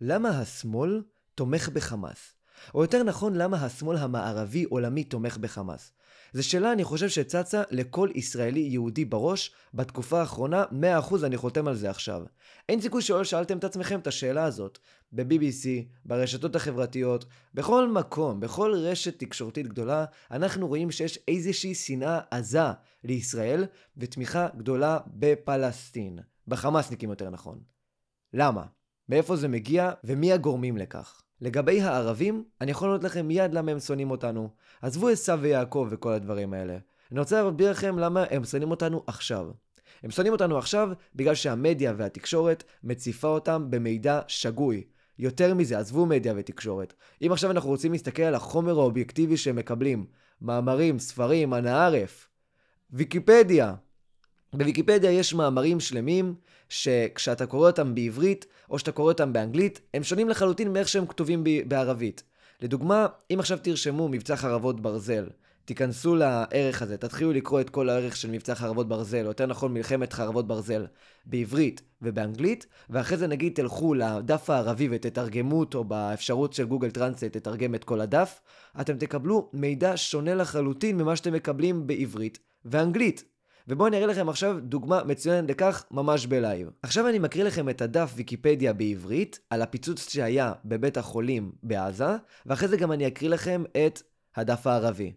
למה השמאל תומך בחמאס? או יותר נכון, למה השמאל המערבי עולמי תומך בחמאס? זו שאלה, אני חושב, שצצה לכל ישראלי יהודי בראש בתקופה האחרונה, 100% אני חותם על זה עכשיו. אין סיכוי שלא שאלתם את עצמכם את השאלה הזאת. ב-BBC, ברשתות החברתיות, בכל מקום, בכל רשת תקשורתית גדולה, אנחנו רואים שיש איזושהי שנאה עזה לישראל, ותמיכה גדולה בפלסטין. בחמאסניקים יותר נכון. למה? מאיפה זה מגיע, ומי הגורמים לכך? לגבי הערבים, אני יכול לענות לכם מיד למה הם שונאים אותנו. עזבו עשו ויעקב וכל הדברים האלה. אני רוצה להסביר לכם למה הם שונאים אותנו עכשיו. הם שונאים אותנו עכשיו בגלל שהמדיה והתקשורת מציפה אותם במידע שגוי. יותר מזה, עזבו מדיה ותקשורת. אם עכשיו אנחנו רוצים להסתכל על החומר האובייקטיבי שהם מקבלים, מאמרים, ספרים, אנא ערף, ויקיפדיה. בוויקיפדיה יש מאמרים שלמים שכשאתה קורא אותם בעברית, או שאתה קורא אותם באנגלית, הם שונים לחלוטין מאיך שהם כתובים בערבית. לדוגמה, אם עכשיו תרשמו מבצע חרבות ברזל, תיכנסו לערך הזה, תתחילו לקרוא את כל הערך של מבצע חרבות ברזל, או יותר נכון מלחמת חרבות ברזל, בעברית ובאנגלית, ואחרי זה נגיד תלכו לדף הערבי ותתרגמו אותו באפשרות של גוגל טרנסט, תתרגם את כל הדף, אתם תקבלו מידע שונה לחלוטין ממה שאתם מקבלים בעברית ואנגלית. ובואו אני אראה לכם עכשיו דוגמה מצוינת לכך ממש בלייב. עכשיו אני מקריא לכם את הדף ויקיפדיה בעברית על הפיצוץ שהיה בבית החולים בעזה, ואחרי זה גם אני אקריא לכם את הדף הערבי.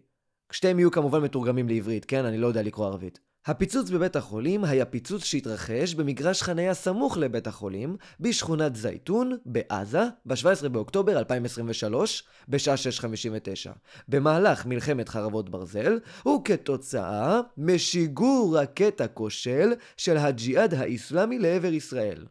שתיהם יהיו כמובן מתורגמים לעברית, כן? אני לא יודע לקרוא ערבית. הפיצוץ בבית החולים היה פיצוץ שהתרחש במגרש חניה סמוך לבית החולים, בשכונת זייתון, בעזה, ב-17 באוקטובר 2023, בשעה 6:59. במהלך מלחמת חרבות ברזל, וכתוצאה משיגור רקטה כושל של הג'יהאד האיסלאמי לעבר ישראל.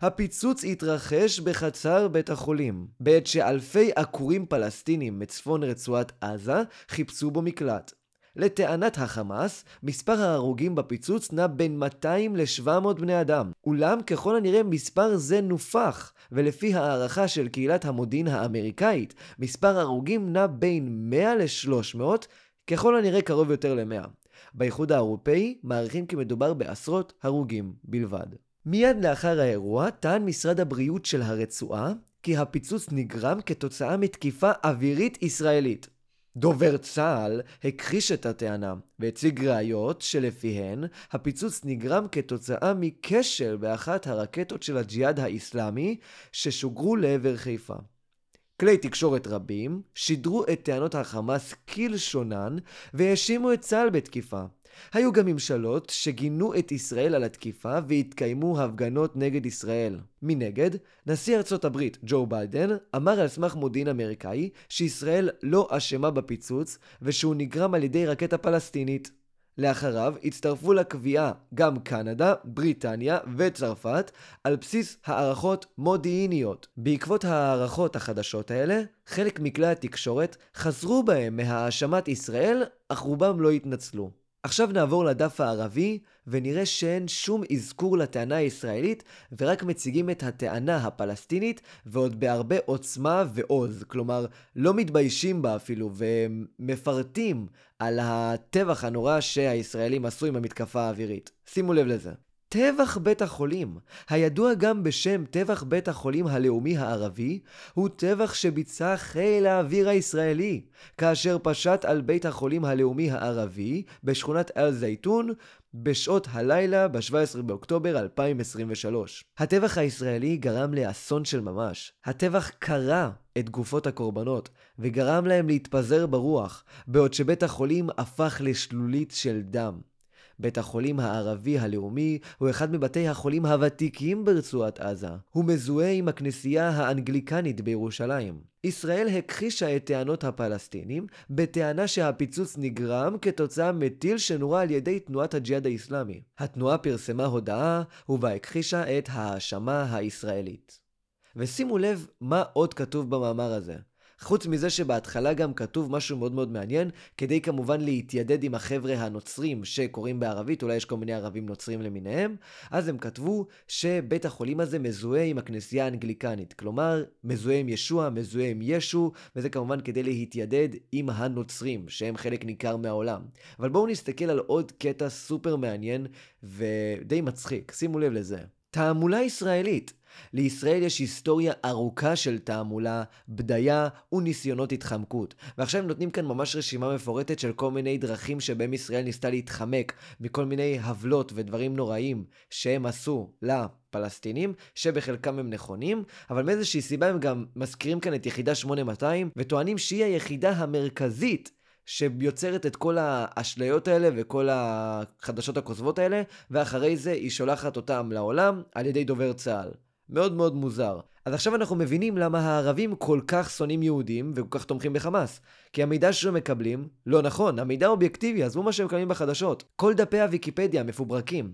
הפיצוץ התרחש בחצר בית החולים, בעת שאלפי עקורים פלסטינים מצפון רצועת עזה חיפשו בו מקלט. לטענת החמאס, מספר ההרוגים בפיצוץ נע בין 200 ל-700 בני אדם. אולם ככל הנראה מספר זה נופח, ולפי הערכה של קהילת המודיעין האמריקאית, מספר ההרוגים נע בין 100 ל-300, ככל הנראה קרוב יותר ל-100. באיחוד האירופאי מעריכים כי מדובר בעשרות הרוגים בלבד. מיד לאחר האירוע טען משרד הבריאות של הרצועה כי הפיצוץ נגרם כתוצאה מתקיפה אווירית ישראלית. דובר צה"ל הכחיש את הטענה והציג ראיות שלפיהן הפיצוץ נגרם כתוצאה מכשל באחת הרקטות של הג'יהאד האיסלאמי ששוגרו לעבר חיפה. כלי תקשורת רבים שידרו את טענות החמאס כלשונן והאשימו את צה"ל בתקיפה. היו גם ממשלות שגינו את ישראל על התקיפה והתקיימו הפגנות נגד ישראל. מנגד, נשיא ארצות הברית, ג'ו ביידן, אמר על סמך מודיעין אמריקאי שישראל לא אשמה בפיצוץ ושהוא נגרם על ידי רקטה פלסטינית. לאחריו הצטרפו לקביעה גם קנדה, בריטניה וצרפת על בסיס הערכות מודיעיניות. בעקבות ההערכות החדשות האלה, חלק מכלי התקשורת חזרו בהם מהאשמת ישראל, אך רובם לא התנצלו. עכשיו נעבור לדף הערבי, ונראה שאין שום אזכור לטענה הישראלית, ורק מציגים את הטענה הפלסטינית, ועוד בהרבה עוצמה ועוז. כלומר, לא מתביישים בה אפילו, ומפרטים על הטבח הנורא שהישראלים עשו עם המתקפה האווירית. שימו לב לזה. טבח בית החולים, הידוע גם בשם טבח בית החולים הלאומי הערבי, הוא טבח שביצע חיל האוויר הישראלי, כאשר פשט על בית החולים הלאומי הערבי בשכונת אל-זייתון בשעות הלילה ב-17 באוקטובר 2023. הטבח הישראלי גרם לאסון של ממש. הטבח קרע את גופות הקורבנות וגרם להם להתפזר ברוח, בעוד שבית החולים הפך לשלולית של דם. בית החולים הערבי הלאומי הוא אחד מבתי החולים הוותיקים ברצועת עזה. הוא מזוהה עם הכנסייה האנגליקנית בירושלים. ישראל הכחישה את טענות הפלסטינים בטענה שהפיצוץ נגרם כתוצאה מטיל שנורה על ידי תנועת הג'יהאד האיסלאמי. התנועה פרסמה הודעה ובה הכחישה את ההאשמה הישראלית. ושימו לב מה עוד כתוב במאמר הזה. חוץ מזה שבהתחלה גם כתוב משהו מאוד מאוד מעניין, כדי כמובן להתיידד עם החבר'ה הנוצרים שקוראים בערבית, אולי יש כל מיני ערבים נוצרים למיניהם, אז הם כתבו שבית החולים הזה מזוהה עם הכנסייה האנגליקנית, כלומר, מזוהה עם ישוע, מזוהה עם ישו, וזה כמובן כדי להתיידד עם הנוצרים, שהם חלק ניכר מהעולם. אבל בואו נסתכל על עוד קטע סופר מעניין ודי מצחיק, שימו לב לזה. תעמולה ישראלית. לישראל יש היסטוריה ארוכה של תעמולה, בדיה וניסיונות התחמקות. ועכשיו הם נותנים כאן ממש רשימה מפורטת של כל מיני דרכים שבהם ישראל ניסתה להתחמק מכל מיני הבלות ודברים נוראים שהם עשו לפלסטינים, שבחלקם הם נכונים, אבל מאיזושהי סיבה הם גם מזכירים כאן את יחידה 8200, וטוענים שהיא היחידה המרכזית שיוצרת את כל האשליות האלה וכל החדשות הכוזבות האלה, ואחרי זה היא שולחת אותם לעולם על ידי דובר צה"ל. מאוד מאוד מוזר. אז עכשיו אנחנו מבינים למה הערבים כל כך שונאים יהודים וכל כך תומכים בחמאס. כי המידע שהם מקבלים, לא נכון, המידע אובייקטיבי, עזבו מה שהם מקבלים בחדשות. כל דפי הוויקיפדיה מפוברקים.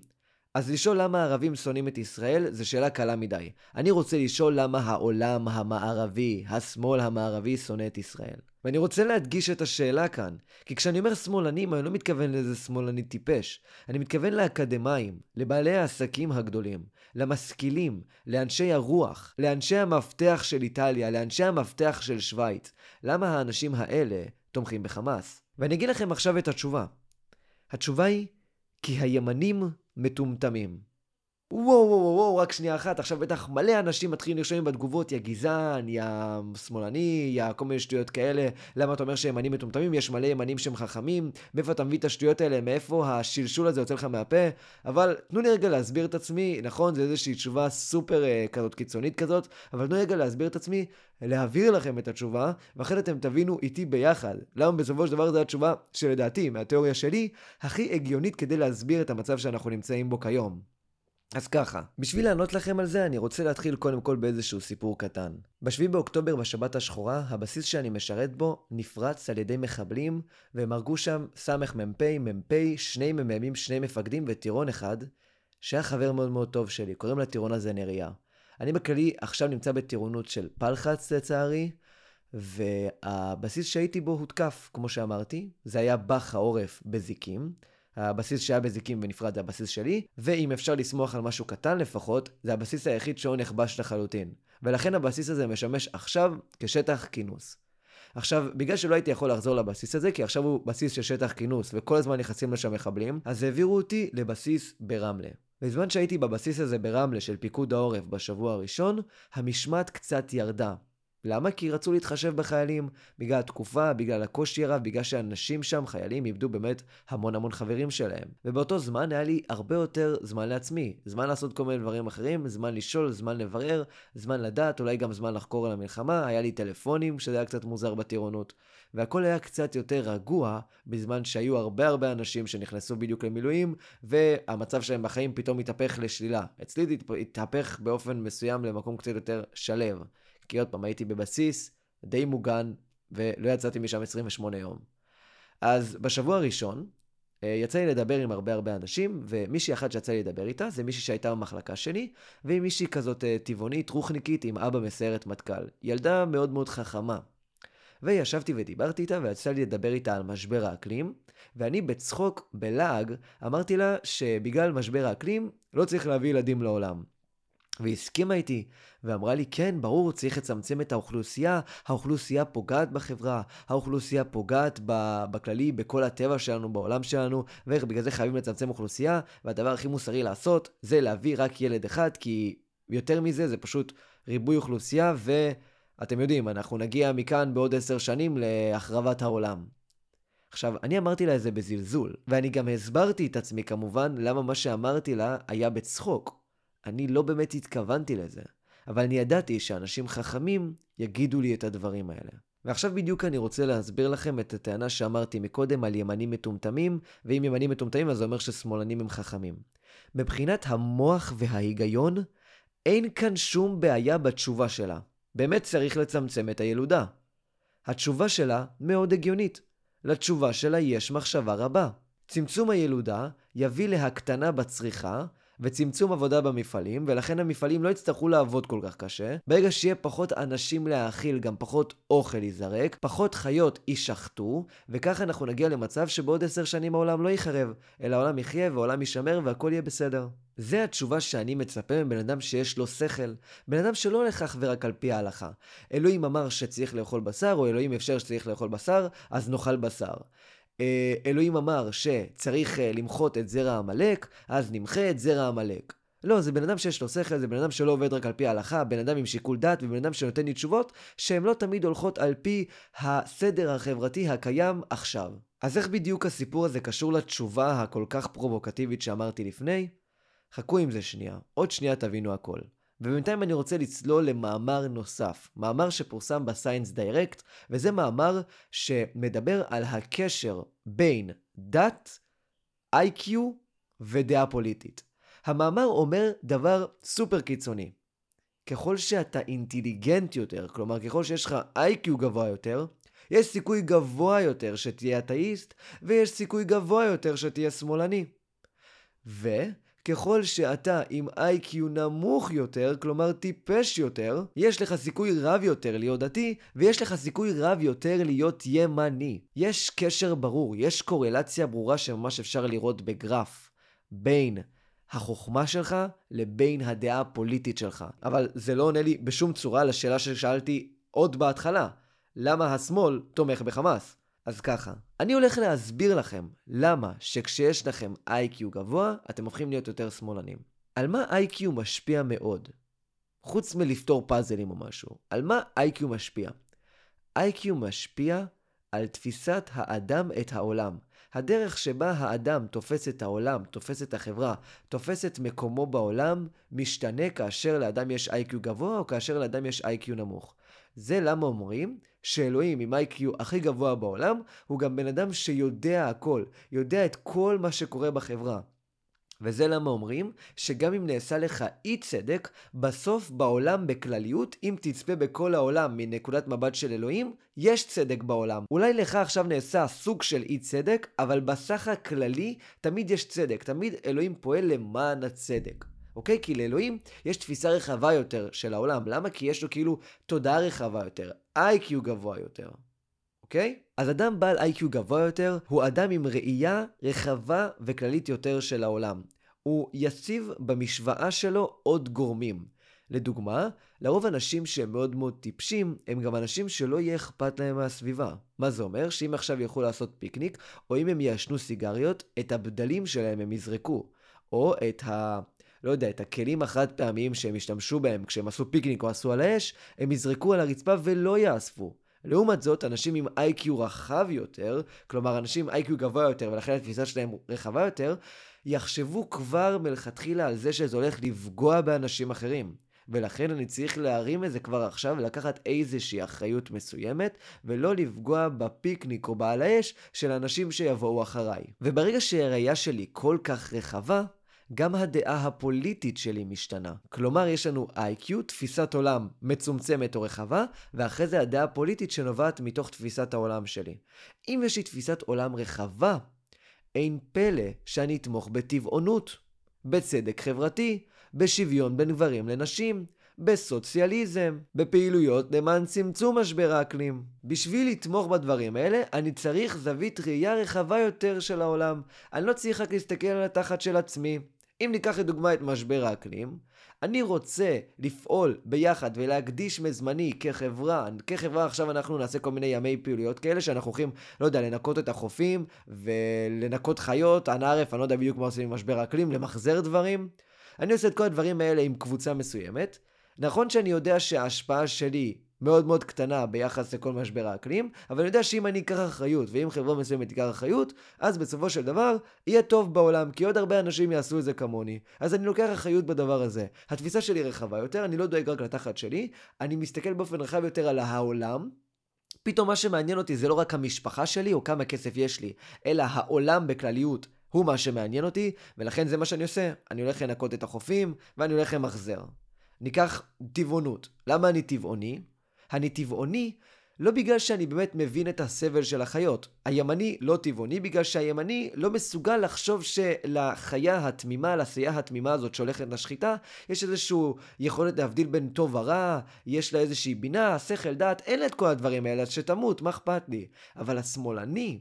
אז לשאול למה הערבים שונאים את ישראל, זו שאלה קלה מדי. אני רוצה לשאול למה העולם המערבי, השמאל המערבי, שונא את ישראל. ואני רוצה להדגיש את השאלה כאן, כי כשאני אומר שמאלנים, אני לא מתכוון לאיזה שמאלני טיפש. אני מתכוון לאקדמאים, לבעלי העסקים הגדולים, למשכילים, לאנשי הרוח, לאנשי המפתח של איטליה, לאנשי המפתח של שווייץ. למה האנשים האלה תומכים בחמאס? ואני אגיד לכם עכשיו את התשובה. התשובה היא, כי הימנים מטומטמים. וואו, וואו, וואו, רק שנייה אחת, עכשיו בטח מלא אנשים מתחילים לרשום בתגובות, יא גזען, יא שמאלני, יא כל מיני שטויות כאלה, למה אתה אומר שימנים מטומטמים? יש מלא ימנים שהם חכמים, מאיפה אתה מביא את השטויות האלה, מאיפה השלשול הזה יוצא לך מהפה? אבל תנו לי רגע להסביר את עצמי, נכון, זו איזושהי תשובה סופר uh, כזאת קיצונית כזאת, אבל תנו לי רגע להסביר את עצמי, להעביר לכם את התשובה, ואחרי אתם תבינו איתי ביחד. למה בסופו של דבר זו התשובה שלדעתי, מהתיאוריה שלי, הכי הגיונית כדי להסביר את המצב שאנחנו נמצאים בו כיום. אז ככה, בשביל לענות לכם על זה, אני רוצה להתחיל קודם כל באיזשהו סיפור קטן. ב-7 באוקטובר בשבת השחורה, הבסיס שאני משרת בו נפרץ על ידי מחבלים, והם הרגו שם סמ"פ, מ"פ, שני מ"מים, שני מפקדים וטירון אחד, שהיה חבר מאוד מאוד טוב שלי, קוראים לטירון הזה נריה. אני בכללי עכשיו נמצא בטירונות של פלחץ לצערי, והבסיס שהייתי בו הותקף, כמו שאמרתי, זה היה בח העורף בזיקים. הבסיס שהיה בזיקים ונפרד זה הבסיס שלי, ואם אפשר לסמוך על משהו קטן לפחות, זה הבסיס היחיד שהוא נכבש לחלוטין. ולכן הבסיס הזה משמש עכשיו כשטח כינוס. עכשיו, בגלל שלא הייתי יכול לחזור לבסיס הזה, כי עכשיו הוא בסיס של שטח כינוס, וכל הזמן נכנסים לשם מחבלים, אז העבירו אותי לבסיס ברמלה. בזמן שהייתי בבסיס הזה ברמלה של פיקוד העורף בשבוע הראשון, המשמעת קצת ירדה. למה? כי רצו להתחשב בחיילים, בגלל התקופה, בגלל הקושי הרב, בגלל שאנשים שם, חיילים, איבדו באמת המון המון חברים שלהם. ובאותו זמן היה לי הרבה יותר זמן לעצמי. זמן לעשות כל מיני דברים אחרים, זמן לשאול, זמן לברר, זמן לדעת, אולי גם זמן לחקור על המלחמה, היה לי טלפונים, שזה היה קצת מוזר בטירונות. והכל היה קצת יותר רגוע, בזמן שהיו הרבה הרבה אנשים שנכנסו בדיוק למילואים, והמצב שלהם בחיים פתאום התהפך לשלילה. אצלי זה התהפך באופן מסוים למקום קצת יותר שלב. כי עוד פעם, הייתי בבסיס די מוגן, ולא יצאתי משם 28 יום. אז בשבוע הראשון, אה, יצא לי לדבר עם הרבה הרבה אנשים, ומישהי אחת שיצא לי לדבר איתה, זה מישהי שהייתה במחלקה שלי, והיא מישהי כזאת אה, טבעונית, רוחניקית, עם אבא מסיירת מטכ"ל. ילדה מאוד מאוד חכמה. וישבתי ודיברתי איתה, ויצא לי לדבר איתה על משבר האקלים, ואני בצחוק, בלעג, אמרתי לה שבגלל משבר האקלים לא צריך להביא ילדים לעולם. והיא הסכימה איתי, ואמרה לי, כן, ברור, צריך לצמצם את האוכלוסייה, האוכלוסייה פוגעת בחברה, האוכלוסייה פוגעת בכללי, בכל הטבע שלנו, בעולם שלנו, ובגלל זה חייבים לצמצם אוכלוסייה, והדבר הכי מוסרי לעשות, זה להביא רק ילד אחד, כי יותר מזה זה פשוט ריבוי אוכלוסייה, ואתם יודעים, אנחנו נגיע מכאן בעוד עשר שנים להחרבת העולם. עכשיו, אני אמרתי לה את זה בזלזול, ואני גם הסברתי את עצמי כמובן למה מה שאמרתי לה היה בצחוק. אני לא באמת התכוונתי לזה, אבל אני ידעתי שאנשים חכמים יגידו לי את הדברים האלה. ועכשיו בדיוק אני רוצה להסביר לכם את הטענה שאמרתי מקודם על ימנים מטומטמים, ואם ימנים מטומטמים אז זה אומר ששמאלנים הם חכמים. מבחינת המוח וההיגיון, אין כאן שום בעיה בתשובה שלה. באמת צריך לצמצם את הילודה. התשובה שלה מאוד הגיונית. לתשובה שלה יש מחשבה רבה. צמצום הילודה יביא להקטנה בצריכה, וצמצום עבודה במפעלים, ולכן המפעלים לא יצטרכו לעבוד כל כך קשה. ברגע שיהיה פחות אנשים להאכיל, גם פחות אוכל ייזרק, פחות חיות יישחטו, וככה אנחנו נגיע למצב שבעוד עשר שנים העולם לא ייחרב, אלא העולם יחיה והעולם יישמר והכל יהיה בסדר. זה התשובה שאני מצפה מבן אדם שיש לו שכל. בן אדם שלא הולך אך ורק על פי ההלכה. אלוהים אמר שצריך לאכול בשר, או אלוהים אפשר שצריך לאכול בשר, אז נאכל בשר. אה, אלוהים אמר שצריך אה, למחות את זרע עמלק, אז נמחה את זרע עמלק. לא, זה בן אדם שיש לו שכל, זה בן אדם שלא עובד רק על פי ההלכה, בן אדם עם שיקול דעת ובן אדם שנותן לי תשובות שהן לא תמיד הולכות על פי הסדר החברתי הקיים עכשיו. אז איך בדיוק הסיפור הזה קשור לתשובה הכל כך פרובוקטיבית שאמרתי לפני? חכו עם זה שנייה, עוד שנייה תבינו הכל. ובינתיים אני רוצה לצלול למאמר נוסף, מאמר שפורסם ב ScienceDirect, וזה מאמר שמדבר על הקשר בין דת, IQ ודעה פוליטית. המאמר אומר דבר סופר קיצוני. ככל שאתה אינטליגנט יותר, כלומר ככל שיש לך IQ גבוה יותר, יש סיכוי גבוה יותר שתהיה אתאיסט, ויש סיכוי גבוה יותר שתהיה שמאלני. וככל שאתה עם איי-קיו נמוך יותר, כלומר טיפש יותר, יש לך סיכוי רב יותר להיות דתי, ויש לך סיכוי רב יותר להיות ימני. יש קשר ברור, יש קורלציה ברורה שממש אפשר לראות בגרף בין החוכמה שלך לבין הדעה הפוליטית שלך. אבל זה לא עונה לי בשום צורה לשאלה ששאלתי עוד בהתחלה. למה השמאל תומך בחמאס? אז ככה, אני הולך להסביר לכם למה שכשיש לכם איי-קיו גבוה, אתם הופכים להיות יותר שמאלנים. על מה איי-קיו משפיע מאוד? חוץ מלפתור פאזלים או משהו. על מה איי-קיו משפיע? איי-קיו משפיע על תפיסת האדם את העולם. הדרך שבה האדם תופס את העולם, תופס את החברה, תופס את מקומו בעולם, משתנה כאשר לאדם יש איי-קיו גבוה או כאשר לאדם יש איי-קיו נמוך. זה למה אומרים שאלוהים עם איי-קיו הכי גבוה בעולם, הוא גם בן אדם שיודע הכל, יודע את כל מה שקורה בחברה. וזה למה אומרים שגם אם נעשה לך אי צדק, בסוף בעולם בכלליות, אם תצפה בכל העולם מנקודת מבט של אלוהים, יש צדק בעולם. אולי לך עכשיו נעשה סוג של אי צדק, אבל בסך הכללי תמיד יש צדק, תמיד אלוהים פועל למען הצדק. אוקיי? כי לאלוהים יש תפיסה רחבה יותר של העולם. למה? כי יש לו כאילו תודעה רחבה יותר, איי-קיו גבוה יותר. אוקיי? אז אדם בעל איי-קיו גבוה יותר הוא אדם עם ראייה רחבה וכללית יותר של העולם. הוא יציב במשוואה שלו עוד גורמים. לדוגמה, לרוב אנשים שהם מאוד מאוד טיפשים, הם גם אנשים שלא יהיה אכפת להם מהסביבה. מה זה אומר? שאם עכשיו ילכו לעשות פיקניק, או אם הם יעשנו סיגריות, את הבדלים שלהם הם יזרקו. או את ה... לא יודע, את הכלים החד פעמיים שהם השתמשו בהם כשהם עשו פיקניק או עשו על האש, הם יזרקו על הרצפה ולא יאספו. לעומת זאת, אנשים עם איי-קיו רחב יותר, כלומר אנשים עם איי-קיו גבוה יותר ולכן התפיסה שלהם רחבה יותר, יחשבו כבר מלכתחילה על זה שזה הולך לפגוע באנשים אחרים. ולכן אני צריך להרים את זה כבר עכשיו ולקחת איזושהי אחריות מסוימת, ולא לפגוע בפיקניק או בעל האש של אנשים שיבואו אחריי. וברגע שהראייה שלי כל כך רחבה, גם הדעה הפוליטית שלי משתנה. כלומר, יש לנו איי-קיו, תפיסת עולם מצומצמת או רחבה, ואחרי זה הדעה הפוליטית שנובעת מתוך תפיסת העולם שלי. אם יש לי תפיסת עולם רחבה, אין פלא שאני אתמוך בטבעונות, בצדק חברתי, בשוויון בין גברים לנשים, בסוציאליזם, בפעילויות למען צמצום משבר האקלים. בשביל לתמוך בדברים האלה, אני צריך זווית ראייה רחבה יותר של העולם. אני לא צריך רק להסתכל על התחת של עצמי. אם ניקח לדוגמה את משבר האקלים, אני רוצה לפעול ביחד ולהקדיש מזמני כחברה, כחברה עכשיו אנחנו נעשה כל מיני ימי פעילויות כאלה שאנחנו הולכים, לא יודע, לנקות את החופים ולנקות חיות, אנא ערף, אני לא יודע בדיוק מה עושים עם משבר האקלים, למחזר דברים. אני עושה את כל הדברים האלה עם קבוצה מסוימת. נכון שאני יודע שההשפעה שלי מאוד מאוד קטנה ביחס לכל משבר האקלים, אבל אני יודע שאם אני אקח אחריות, ואם חברה מסוימת תיקח אחריות, אז בסופו של דבר יהיה טוב בעולם, כי עוד הרבה אנשים יעשו את זה כמוני. אז אני לוקח אחריות בדבר הזה. התפיסה שלי רחבה יותר, אני לא דואג רק לתחת שלי, אני מסתכל באופן רחב יותר על העולם. פתאום מה שמעניין אותי זה לא רק המשפחה שלי או כמה כסף יש לי, אלא העולם בכלליות. הוא מה שמעניין אותי, ולכן זה מה שאני עושה. אני הולך לנקות את החופים, ואני הולך למחזר. ניקח טבעונות. למה אני טבעוני? אני טבעוני לא בגלל שאני באמת מבין את הסבל של החיות. הימני לא טבעוני בגלל שהימני לא מסוגל לחשוב שלחיה התמימה, לסייה התמימה הזאת שהולכת לשחיטה, יש איזושהי יכולת להבדיל בין טוב ורע, יש לה איזושהי בינה, שכל, דעת, אין לה את כל הדברים האלה, אז שתמות, מה אכפת לי? אבל השמאלני,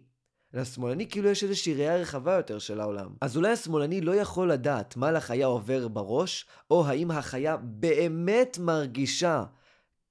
לשמאלני כאילו יש איזושהי ראייה רחבה יותר של העולם. אז אולי השמאלני לא יכול לדעת מה לחיה עובר בראש, או האם החיה באמת מרגישה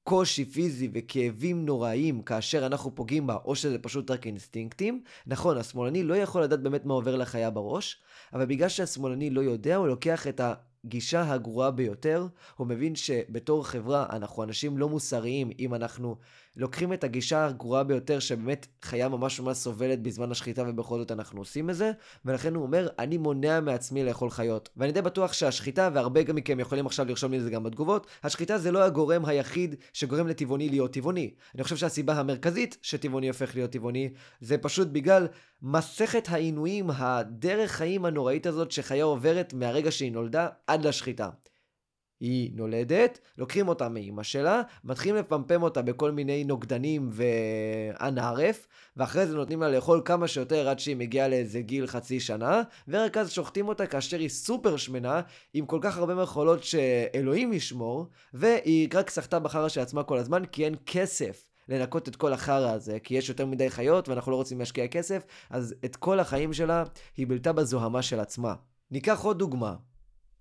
קושי פיזי וכאבים נוראיים כאשר אנחנו פוגעים בה, או שזה פשוט רק אינסטינקטים. נכון, השמאלני לא יכול לדעת באמת מה עובר לחיה בראש, אבל בגלל שהשמאלני לא יודע, הוא לוקח את הגישה הגרועה ביותר, הוא מבין שבתור חברה אנחנו אנשים לא מוסריים אם אנחנו לוקחים את הגישה הגרועה ביותר שבאמת חיה ממש ממש סובלת בזמן השחיטה ובכל זאת אנחנו עושים את זה, ולכן הוא אומר, אני מונע מעצמי לאכול חיות. ואני די בטוח שהשחיטה, והרבה מכם יכולים עכשיו לרשום לי את זה גם בתגובות, השחיטה זה לא הגורם היחיד שגורם לטבעוני להיות טבעוני. אני חושב שהסיבה המרכזית שטבעוני הופך להיות טבעוני, זה פשוט בגלל מסכת העינויים, הדרך חיים הנוראית הזאת שחיה עוברת מהרגע שהיא נולדה עד לשחיטה. היא נולדת, לוקחים אותה מאימא שלה, מתחילים לפמפם אותה בכל מיני נוגדנים ואנערף, ואחרי זה נותנים לה לאכול כמה שיותר עד שהיא מגיעה לאיזה גיל חצי שנה, ורק אז שוחטים אותה כאשר היא סופר שמנה, עם כל כך הרבה מחולות שאלוהים ישמור, והיא רק סחטה בחרא של עצמה כל הזמן, כי אין כסף. לנקות את כל החרא הזה, כי יש יותר מדי חיות ואנחנו לא רוצים להשקיע כסף, אז את כל החיים שלה היא בילתה בזוהמה של עצמה. ניקח עוד דוגמה.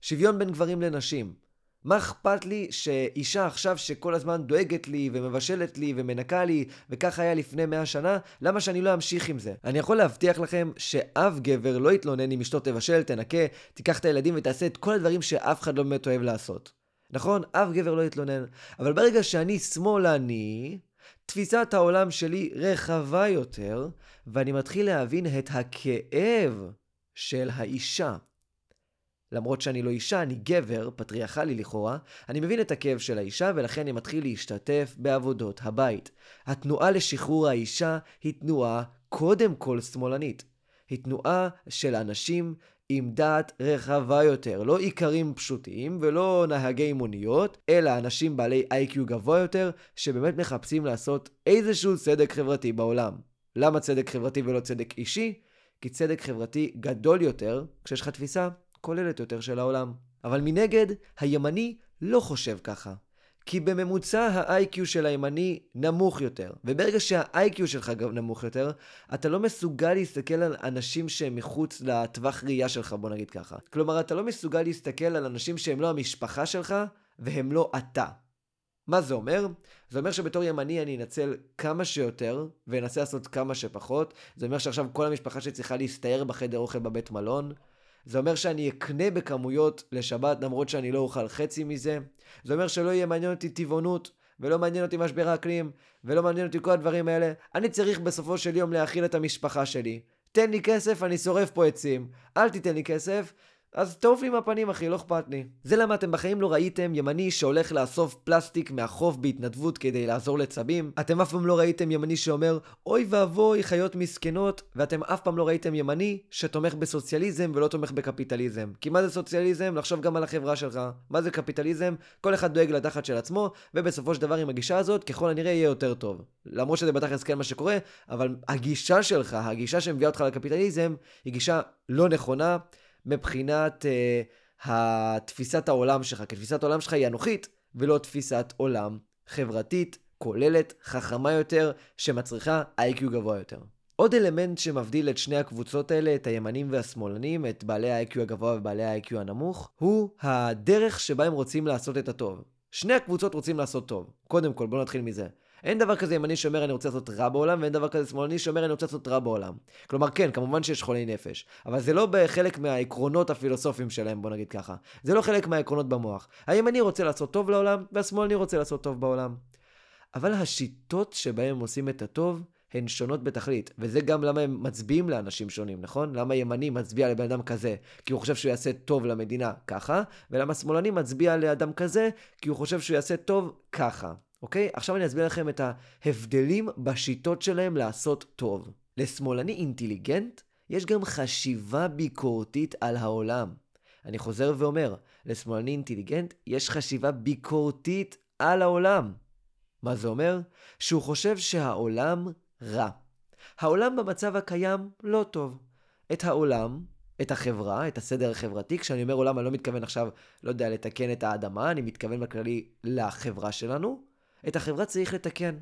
שוויון בין גברים לנשים. מה אכפת לי שאישה עכשיו שכל הזמן דואגת לי ומבשלת לי ומנקה לי וככה היה לפני מאה שנה, למה שאני לא אמשיך עם זה? אני יכול להבטיח לכם שאף גבר לא יתלונן אם אשתו תבשל, תנקה, תיקח את הילדים ותעשה את כל הדברים שאף אחד לא באמת אוהב לעשות. נכון? אף גבר לא יתלונן. אבל ברגע שאני שמאלני, תפיסת העולם שלי רחבה יותר, ואני מתחיל להבין את הכאב של האישה. למרות שאני לא אישה, אני גבר, פטריארכלי לכאורה, אני מבין את הכאב של האישה ולכן אני מתחיל להשתתף בעבודות הבית. התנועה לשחרור האישה היא תנועה קודם כל שמאלנית. היא תנועה של אנשים עם דעת רחבה יותר, לא איכרים פשוטים ולא נהגי מוניות, אלא אנשים בעלי איי-קיו גבוה יותר, שבאמת מחפשים לעשות איזשהו צדק חברתי בעולם. למה צדק חברתי ולא צדק אישי? כי צדק חברתי גדול יותר כשיש לך תפיסה כוללת יותר של העולם. אבל מנגד, הימני לא חושב ככה. כי בממוצע ה-IQ של הימני נמוך יותר, וברגע שה-IQ שלך גם נמוך יותר, אתה לא מסוגל להסתכל על אנשים שהם מחוץ לטווח ראייה שלך, בוא נגיד ככה. כלומר, אתה לא מסוגל להסתכל על אנשים שהם לא המשפחה שלך, והם לא אתה. מה זה אומר? זה אומר שבתור ימני אני אנצל כמה שיותר, ואנסה לעשות כמה שפחות. זה אומר שעכשיו כל המשפחה שלי צריכה להסתער בחדר אוכל בבית מלון. זה אומר שאני אקנה בכמויות לשבת למרות שאני לא אוכל חצי מזה. זה אומר שלא יהיה מעניין אותי טבעונות, ולא מעניין אותי משבר האקלים, ולא מעניין אותי כל הדברים האלה. אני צריך בסופו של יום להאכיל את המשפחה שלי. תן לי כסף, אני שורף פה עצים. אל תיתן לי כסף, אז תעוף לי מהפנים אחי, לא אכפת לי. זה למה אתם בחיים לא ראיתם ימני שהולך לאסוף פלסטיק מהחוף בהתנדבות כדי לעזור לצבים. אתם אף פעם לא ראיתם ימני שאומר, אוי ואבוי, חיות מסכנות, ואתם אף פעם לא ראיתם ימני שתומך בסוציאליזם ולא תומך בקפיטליזם. כי מה זה סוציאליזם? לחשוב גם על החברה שלך. מה זה קפיטליזם? כל אחד דואג לתחת של עצמו, ובסופו של דבר עם הגישה הזאת, ככל הנראה יהיה יותר טוב. למרות שזה בתכלס כן מה שקורה, אבל הגישה שלך, הגישה שמביאה אותך לקפיטליזם, היא גישה לא נכונה. מבחינת uh, התפיסת העולם שלך, כי תפיסת העולם שלך היא אנוכית, ולא תפיסת עולם חברתית, כוללת, חכמה יותר, שמצריכה איי-קיו גבוה יותר. עוד אלמנט שמבדיל את שני הקבוצות האלה, את הימנים והשמאלנים, את בעלי ה-IQ הגבוה ובעלי ה-IQ הנמוך, הוא הדרך שבה הם רוצים לעשות את הטוב. שני הקבוצות רוצים לעשות טוב. קודם כל, בואו נתחיל מזה. אין דבר כזה ימני שאומר אני רוצה לעשות רע בעולם, ואין דבר כזה שמאלני שאומר אני רוצה לעשות רע בעולם. כלומר, כן, כמובן שיש חולי נפש, אבל זה לא בחלק מהעקרונות הפילוסופיים שלהם, בוא נגיד ככה. זה לא חלק מהעקרונות במוח. הימני רוצה לעשות טוב לעולם, והשמאלני רוצה לעשות טוב בעולם. אבל השיטות שבהם הם עושים את הטוב, הן שונות בתכלית, וזה גם למה הם מצביעים לאנשים שונים, נכון? למה ימני מצביע לבן אדם כזה, כי הוא חושב שהוא יעשה טוב למדינה ככה, ולמה שמאלני מצביע לאדם כזה, כי הוא חושב שהוא יעשה טוב ככה. אוקיי? עכשיו אני אסביר לכם את ההבדלים בשיטות שלהם לעשות טוב. לשמאלני אינטליגנט יש גם חשיבה ביקורתית על העולם. אני חוזר ואומר, לשמאלני אינטליגנט יש חשיבה ביקורתית על העולם. מה זה אומר? שהוא חושב שהעולם רע. העולם במצב הקיים לא טוב. את העולם, את החברה, את הסדר החברתי, כשאני אומר עולם אני לא מתכוון עכשיו, לא יודע, לתקן את האדמה, אני מתכוון בכללי לחברה שלנו. את החברה צריך לתקן.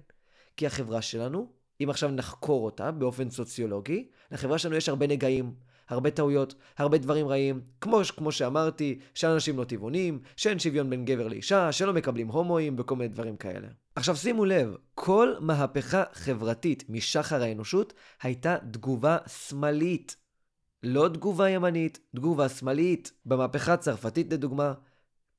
כי החברה שלנו, אם עכשיו נחקור אותה באופן סוציולוגי, לחברה שלנו יש הרבה נגעים, הרבה טעויות, הרבה דברים רעים, כמו, כמו שאמרתי, שאנשים לא טבעונים, שאין שוויון בין גבר לאישה, שלא מקבלים הומואים וכל מיני דברים כאלה. עכשיו שימו לב, כל מהפכה חברתית משחר האנושות הייתה תגובה שמאלית. לא תגובה ימנית, תגובה שמאלית. במהפכה הצרפתית לדוגמה,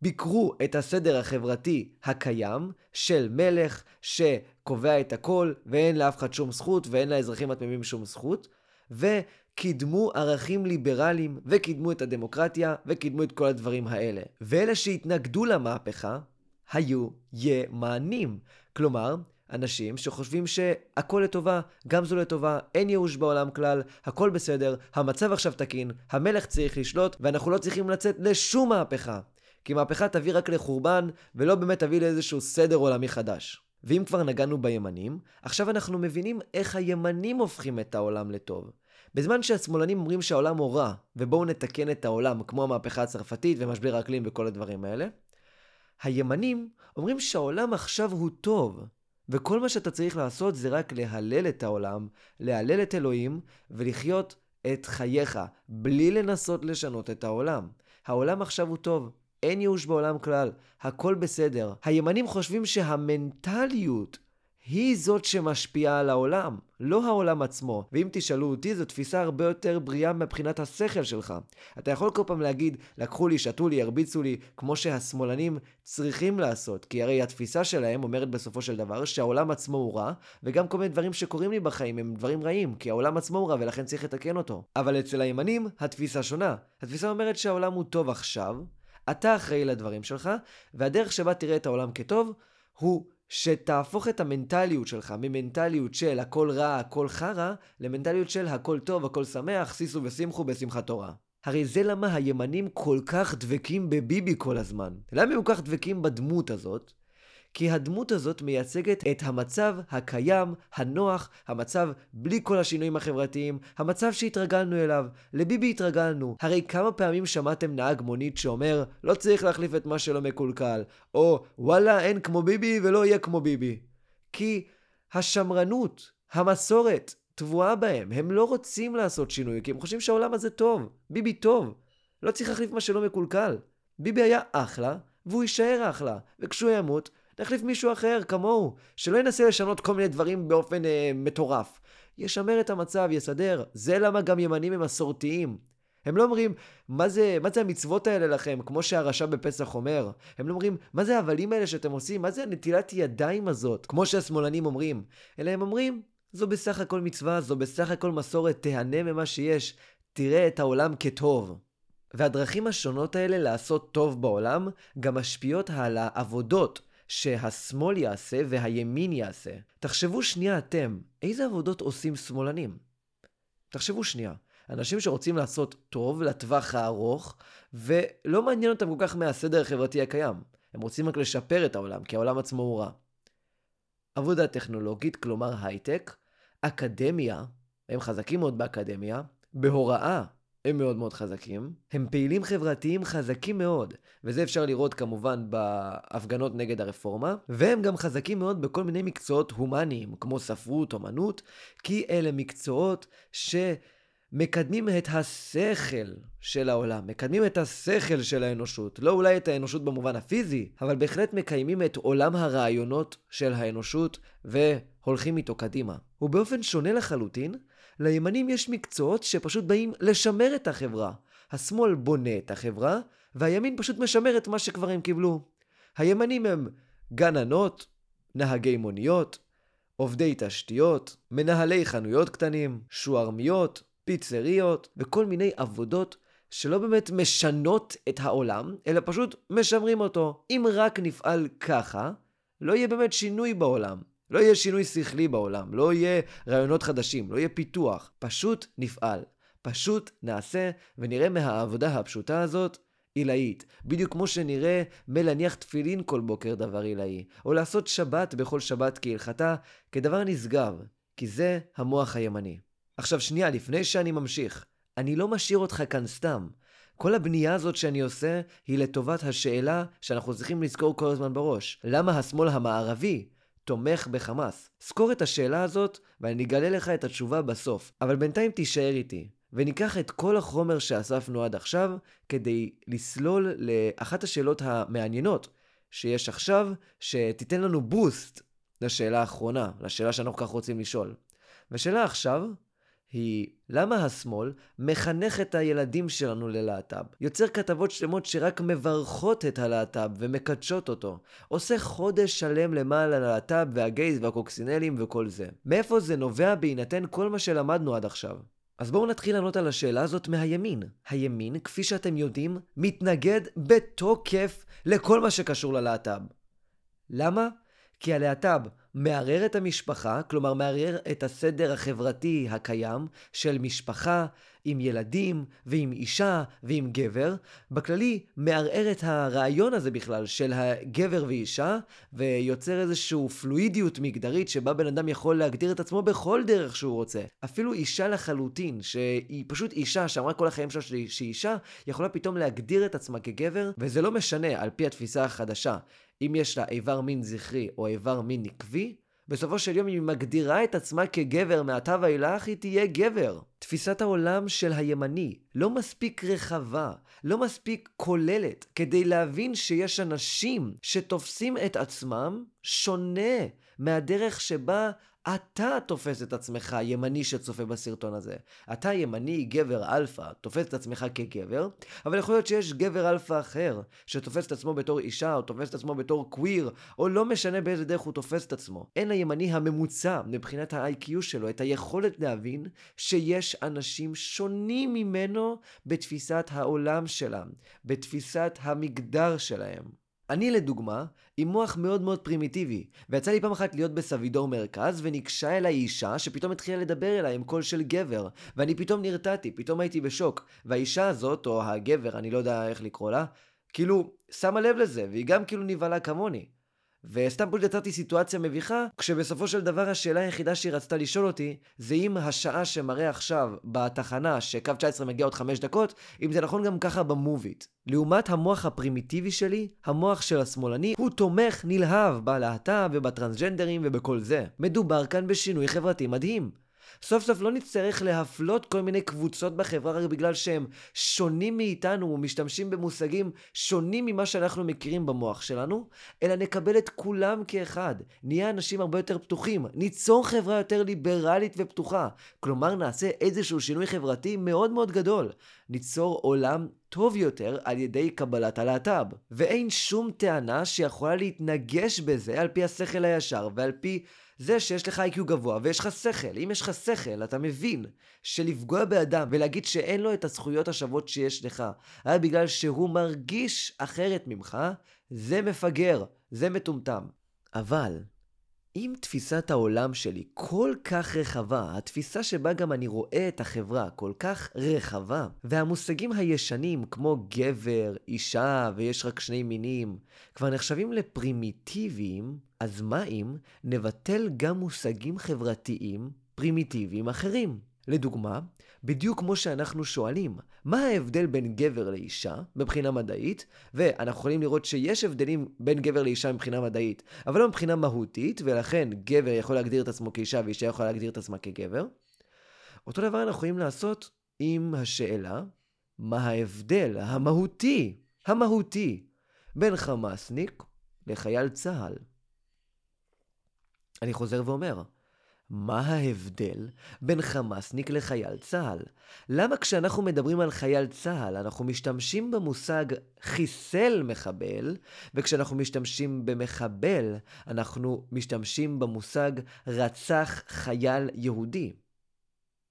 ביקרו את הסדר החברתי הקיים של מלך שקובע את הכל ואין לאף אחד שום זכות ואין לאזרחים התמימים שום זכות, וקידמו ערכים ליברליים וקידמו את הדמוקרטיה וקידמו את כל הדברים האלה. ואלה שהתנגדו למהפכה היו ימנים. כלומר, אנשים שחושבים שהכל לטובה, גם זו לטובה, אין ייאוש בעולם כלל, הכל בסדר, המצב עכשיו תקין, המלך צריך לשלוט, ואנחנו לא צריכים לצאת לשום מהפכה. כי מהפכה תביא רק לחורבן, ולא באמת תביא לאיזשהו סדר עולמי חדש. ואם כבר נגענו בימנים, עכשיו אנחנו מבינים איך הימנים הופכים את העולם לטוב. בזמן שהשמאלנים אומרים שהעולם הוא רע, ובואו נתקן את העולם, כמו המהפכה הצרפתית ומשבר האקלים וכל הדברים האלה, הימנים אומרים שהעולם עכשיו הוא טוב, וכל מה שאתה צריך לעשות זה רק להלל את העולם, להלל את אלוהים, ולחיות את חייך, בלי לנסות לשנות את העולם. העולם עכשיו הוא טוב, אין ייאוש בעולם כלל, הכל בסדר. הימנים חושבים שהמנטליות היא זאת שמשפיעה על העולם, לא העולם עצמו. ואם תשאלו אותי, זו תפיסה הרבה יותר בריאה מבחינת השכל שלך. אתה יכול כל פעם להגיד, לקחו לי, שתו לי, הרביצו לי, כמו שהשמאלנים צריכים לעשות. כי הרי התפיסה שלהם אומרת בסופו של דבר שהעולם עצמו הוא רע, וגם כל מיני דברים שקורים לי בחיים הם דברים רעים, כי העולם עצמו הוא רע ולכן צריך לתקן אותו. אבל אצל הימנים, התפיסה שונה. התפיסה אומרת שהעולם הוא טוב עכשיו, אתה אחראי לדברים שלך, והדרך שבה תראה את העולם כטוב, הוא שתהפוך את המנטליות שלך ממנטליות של הכל רע, הכל חרא, למנטליות של הכל טוב, הכל שמח, שישו ושמחו בשמחת תורה. הרי זה למה הימנים כל כך דבקים בביבי כל הזמן. למה הם כל כך דבקים בדמות הזאת? כי הדמות הזאת מייצגת את המצב הקיים, הנוח, המצב בלי כל השינויים החברתיים, המצב שהתרגלנו אליו. לביבי התרגלנו. הרי כמה פעמים שמעתם נהג מונית שאומר, לא צריך להחליף את מה שלא מקולקל, או וואלה, אין כמו ביבי ולא יהיה כמו ביבי. כי השמרנות, המסורת, טבועה בהם. הם לא רוצים לעשות שינוי, כי הם חושבים שהעולם הזה טוב. ביבי טוב. לא צריך להחליף מה שלא מקולקל. ביבי היה אחלה, והוא יישאר אחלה. וכשהוא ימות, נחליף מישהו אחר כמוהו, שלא ינסה לשנות כל מיני דברים באופן אה, מטורף. ישמר את המצב, יסדר. זה למה גם ימנים הם מסורתיים. הם לא אומרים, מה זה, מה זה המצוות האלה לכם, כמו שהרשע בפסח אומר. הם לא אומרים, מה זה ההבלים האלה שאתם עושים? מה זה הנטילת ידיים הזאת? כמו שהשמאלנים אומרים. אלא הם אומרים, זו בסך הכל מצווה, זו בסך הכל מסורת, תהנה ממה שיש, תראה את העולם כטוב. והדרכים השונות האלה לעשות טוב בעולם גם משפיעות על העבודות שהשמאל יעשה והימין יעשה. תחשבו שנייה אתם, איזה עבודות עושים שמאלנים? תחשבו שנייה. אנשים שרוצים לעשות טוב לטווח הארוך, ולא מעניין אותם כל כך מהסדר החברתי הקיים. הם רוצים רק לשפר את העולם, כי העולם עצמו הוא רע. עבודה טכנולוגית, כלומר הייטק, אקדמיה, הם חזקים מאוד באקדמיה, בהוראה, הם מאוד מאוד חזקים. הם פעילים חברתיים חזקים מאוד, וזה אפשר לראות כמובן בהפגנות נגד הרפורמה, והם גם חזקים מאוד בכל מיני מקצועות הומניים, כמו ספרות, אומנות, כי אלה מקצועות שמקדמים את השכל של העולם, מקדמים את השכל של האנושות. לא אולי את האנושות במובן הפיזי, אבל בהחלט מקיימים את עולם הרעיונות של האנושות והולכים איתו קדימה. ובאופן שונה לחלוטין, לימנים יש מקצועות שפשוט באים לשמר את החברה. השמאל בונה את החברה, והימין פשוט משמר את מה שכבר הם קיבלו. הימנים הם גננות, נהגי מוניות, עובדי תשתיות, מנהלי חנויות קטנים, שוערמיות, פיצריות וכל מיני עבודות שלא באמת משנות את העולם, אלא פשוט משמרים אותו. אם רק נפעל ככה, לא יהיה באמת שינוי בעולם. לא יהיה שינוי שכלי בעולם, לא יהיה רעיונות חדשים, לא יהיה פיתוח. פשוט נפעל. פשוט נעשה ונראה מהעבודה הפשוטה הזאת עילאית. בדיוק כמו שנראה מלהניח תפילין כל בוקר דבר עילאי, או לעשות שבת בכל שבת כהלכתה כדבר נשגב, כי זה המוח הימני. עכשיו שנייה, לפני שאני ממשיך, אני לא משאיר אותך כאן סתם. כל הבנייה הזאת שאני עושה היא לטובת השאלה שאנחנו צריכים לזכור כל הזמן בראש. למה השמאל המערבי תומך בחמאס? זכור את השאלה הזאת, ואני אגלה לך את התשובה בסוף. אבל בינתיים תישאר איתי, וניקח את כל החומר שאספנו עד עכשיו, כדי לסלול לאחת השאלות המעניינות שיש עכשיו, שתיתן לנו בוסט לשאלה האחרונה, לשאלה שאנחנו כך רוצים לשאול. והשאלה עכשיו, היא למה השמאל מחנך את הילדים שלנו ללהט"ב. יוצר כתבות שלמות שרק מברכות את הלהט"ב ומקדשות אותו. עושה חודש שלם למען הלהט"ב והגייז והקוקסינלים וכל זה. מאיפה זה נובע בהינתן כל מה שלמדנו עד עכשיו? אז בואו נתחיל לענות על השאלה הזאת מהימין. הימין, כפי שאתם יודעים, מתנגד בתוקף לכל מה שקשור ללהט"ב. למה? כי הלהט"ב מערער את המשפחה, כלומר מערער את הסדר החברתי הקיים של משפחה עם ילדים ועם אישה ועם גבר. בכללי מערער את הרעיון הזה בכלל של הגבר ואישה ויוצר איזושהי פלואידיות מגדרית שבה בן אדם יכול להגדיר את עצמו בכל דרך שהוא רוצה. אפילו אישה לחלוטין, שהיא פשוט אישה שאמרה כל החיים שלה שהיא אישה, יכולה פתאום להגדיר את עצמה כגבר, וזה לא משנה על פי התפיסה החדשה. אם יש לה איבר מין זכרי או איבר מין נקבי, בסופו של יום היא מגדירה את עצמה כגבר מעתה ואילך, היא תהיה גבר. תפיסת העולם של הימני לא מספיק רחבה, לא מספיק כוללת, כדי להבין שיש אנשים שתופסים את עצמם שונה מהדרך שבה אתה תופס את עצמך ימני שצופה בסרטון הזה. אתה ימני, גבר אלפא, תופס את עצמך כגבר, אבל יכול להיות שיש גבר אלפא אחר, שתופס את עצמו בתור אישה, או תופס את עצמו בתור קוויר, או לא משנה באיזה דרך הוא תופס את עצמו. אין לימני הממוצע, מבחינת ה-IQ שלו, את היכולת להבין שיש אנשים שונים ממנו בתפיסת העולם שלהם, בתפיסת המגדר שלהם. אני לדוגמה, עם מוח מאוד מאוד פרימיטיבי, ויצא לי פעם אחת להיות בסבידור מרכז, וניגשה אליי אישה שפתאום התחילה לדבר אליי עם קול של גבר, ואני פתאום נרתעתי, פתאום הייתי בשוק, והאישה הזאת, או הגבר, אני לא יודע איך לקרוא לה, כאילו, שמה לב לזה, והיא גם כאילו נבהלה כמוני. וסתם פשוט יצרתי סיטואציה מביכה, כשבסופו של דבר השאלה היחידה שהיא רצתה לשאול אותי, זה אם השעה שמראה עכשיו בתחנה שקו 19 מגיע עוד 5 דקות, אם זה נכון גם ככה במוביט. לעומת המוח הפרימיטיבי שלי, המוח של השמאלני, הוא תומך נלהב בלהט"ב ובטרנסג'נדרים ובכל זה. מדובר כאן בשינוי חברתי מדהים. סוף סוף לא נצטרך להפלות כל מיני קבוצות בחברה רק בגלל שהם שונים מאיתנו ומשתמשים במושגים שונים ממה שאנחנו מכירים במוח שלנו, אלא נקבל את כולם כאחד. נהיה אנשים הרבה יותר פתוחים, ניצור חברה יותר ליברלית ופתוחה. כלומר, נעשה איזשהו שינוי חברתי מאוד מאוד גדול. ניצור עולם טוב יותר על ידי קבלת הלהט"ב. ואין שום טענה שיכולה להתנגש בזה על פי השכל הישר ועל פי זה שיש לך איי-קיו גבוה ויש לך שכל. אם יש לך שכל, אתה מבין שלפגוע באדם ולהגיד שאין לו את הזכויות השוות שיש לך, רק בגלל שהוא מרגיש אחרת ממך, זה מפגר, זה מטומטם. אבל, אם תפיסת העולם שלי כל כך רחבה, התפיסה שבה גם אני רואה את החברה כל כך רחבה, והמושגים הישנים כמו גבר, אישה ויש רק שני מינים, כבר נחשבים לפרימיטיביים, אז מה אם נבטל גם מושגים חברתיים פרימיטיביים אחרים? לדוגמה, בדיוק כמו שאנחנו שואלים, מה ההבדל בין גבר לאישה מבחינה מדעית, ואנחנו יכולים לראות שיש הבדלים בין גבר לאישה מבחינה מדעית, אבל לא מבחינה מהותית, ולכן גבר יכול להגדיר את עצמו כאישה ואישה יכולה להגדיר את עצמה כגבר. אותו דבר אנחנו יכולים לעשות עם השאלה, מה ההבדל המהותי, המהותי, בין חמאסניק לחייל צה"ל. אני חוזר ואומר, מה ההבדל בין חמאסניק לחייל צה"ל? למה כשאנחנו מדברים על חייל צה"ל אנחנו משתמשים במושג חיסל מחבל, וכשאנחנו משתמשים במחבל אנחנו משתמשים במושג רצח חייל יהודי?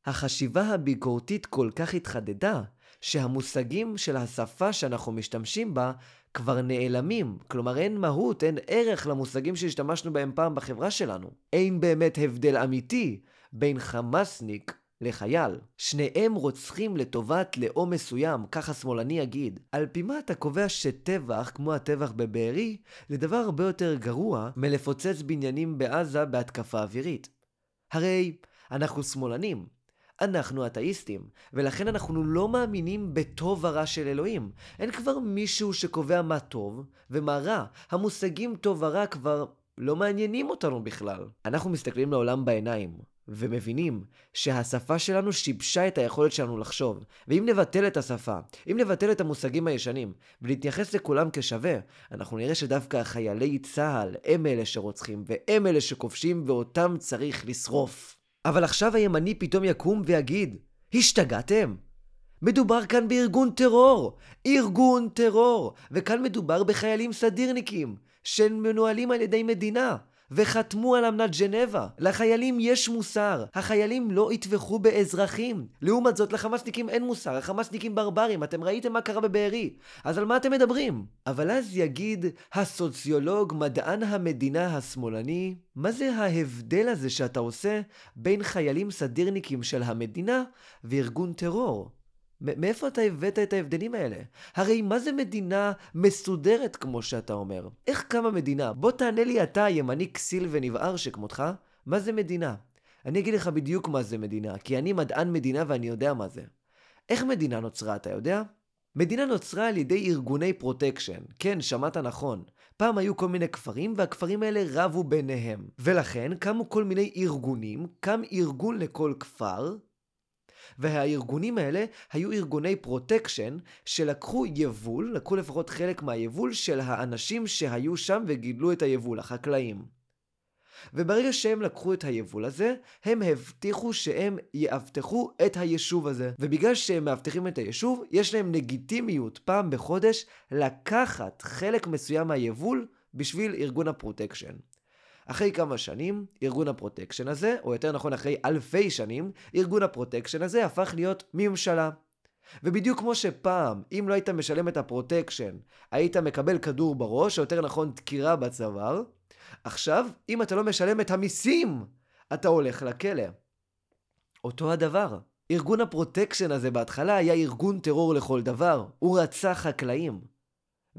החשיבה הביקורתית כל כך התחדדה, שהמושגים של השפה שאנחנו משתמשים בה כבר נעלמים. כלומר, אין מהות, אין ערך למושגים שהשתמשנו בהם פעם בחברה שלנו. אין באמת הבדל אמיתי בין חמאסניק לחייל. שניהם רוצחים לטובת לאום מסוים, כך השמאלני יגיד. על פי מה אתה קובע שטבח, כמו הטבח בבארי, זה דבר הרבה יותר גרוע מלפוצץ בניינים בעזה בהתקפה אווירית? הרי אנחנו שמאלנים. אנחנו אתאיסטים, ולכן אנחנו לא מאמינים בטוב ורע של אלוהים. אין כבר מישהו שקובע מה טוב ומה רע. המושגים טוב ורע כבר לא מעניינים אותנו בכלל. אנחנו מסתכלים לעולם בעיניים, ומבינים שהשפה שלנו שיבשה את היכולת שלנו לחשוב. ואם נבטל את השפה, אם נבטל את המושגים הישנים, ונתייחס לכולם כשווה, אנחנו נראה שדווקא חיילי צה"ל הם אלה שרוצחים, והם אלה שכובשים, ואותם צריך לשרוף. אבל עכשיו הימני פתאום יקום ויגיד, השתגעתם? מדובר כאן בארגון טרור! ארגון טרור! וכאן מדובר בחיילים סדירניקים, שמנוהלים על ידי מדינה. וחתמו על אמנת ג'נבה. לחיילים יש מוסר. החיילים לא יטבחו באזרחים. לעומת זאת, לחמאסניקים אין מוסר. החמאסניקים ברברים. אתם ראיתם מה קרה בבארי. אז על מה אתם מדברים? אבל אז יגיד הסוציולוג, מדען המדינה השמאלני, מה זה ההבדל הזה שאתה עושה בין חיילים סדירניקים של המדינה וארגון טרור? מאיפה אתה הבאת את ההבדלים האלה? הרי מה זה מדינה מסודרת כמו שאתה אומר? איך קמה מדינה? בוא תענה לי אתה, ימני כסיל ונבער שכמותך, מה זה מדינה? אני אגיד לך בדיוק מה זה מדינה, כי אני מדען מדינה ואני יודע מה זה. איך מדינה נוצרה, אתה יודע? מדינה נוצרה על ידי ארגוני פרוטקשן. כן, שמעת נכון. פעם היו כל מיני כפרים, והכפרים האלה רבו ביניהם. ולכן קמו כל מיני ארגונים, קם ארגון לכל כפר, והארגונים האלה היו ארגוני פרוטקשן שלקחו יבול, לקחו לפחות חלק מהיבול של האנשים שהיו שם וגידלו את היבול, החקלאים. וברגע שהם לקחו את היבול הזה, הם הבטיחו שהם יאבטחו את היישוב הזה. ובגלל שהם מאבטחים את היישוב, יש להם לגיטימיות פעם בחודש לקחת חלק מסוים מהיבול בשביל ארגון הפרוטקשן. אחרי כמה שנים, ארגון הפרוטקשן הזה, או יותר נכון אחרי אלפי שנים, ארגון הפרוטקשן הזה הפך להיות ממשלה. ובדיוק כמו שפעם, אם לא היית משלם את הפרוטקשן, היית מקבל כדור בראש, או יותר נכון דקירה בצוואר, עכשיו, אם אתה לא משלם את המיסים, אתה הולך לכלא. אותו הדבר. ארגון הפרוטקשן הזה בהתחלה היה ארגון טרור לכל דבר. הוא רצח חקלאים.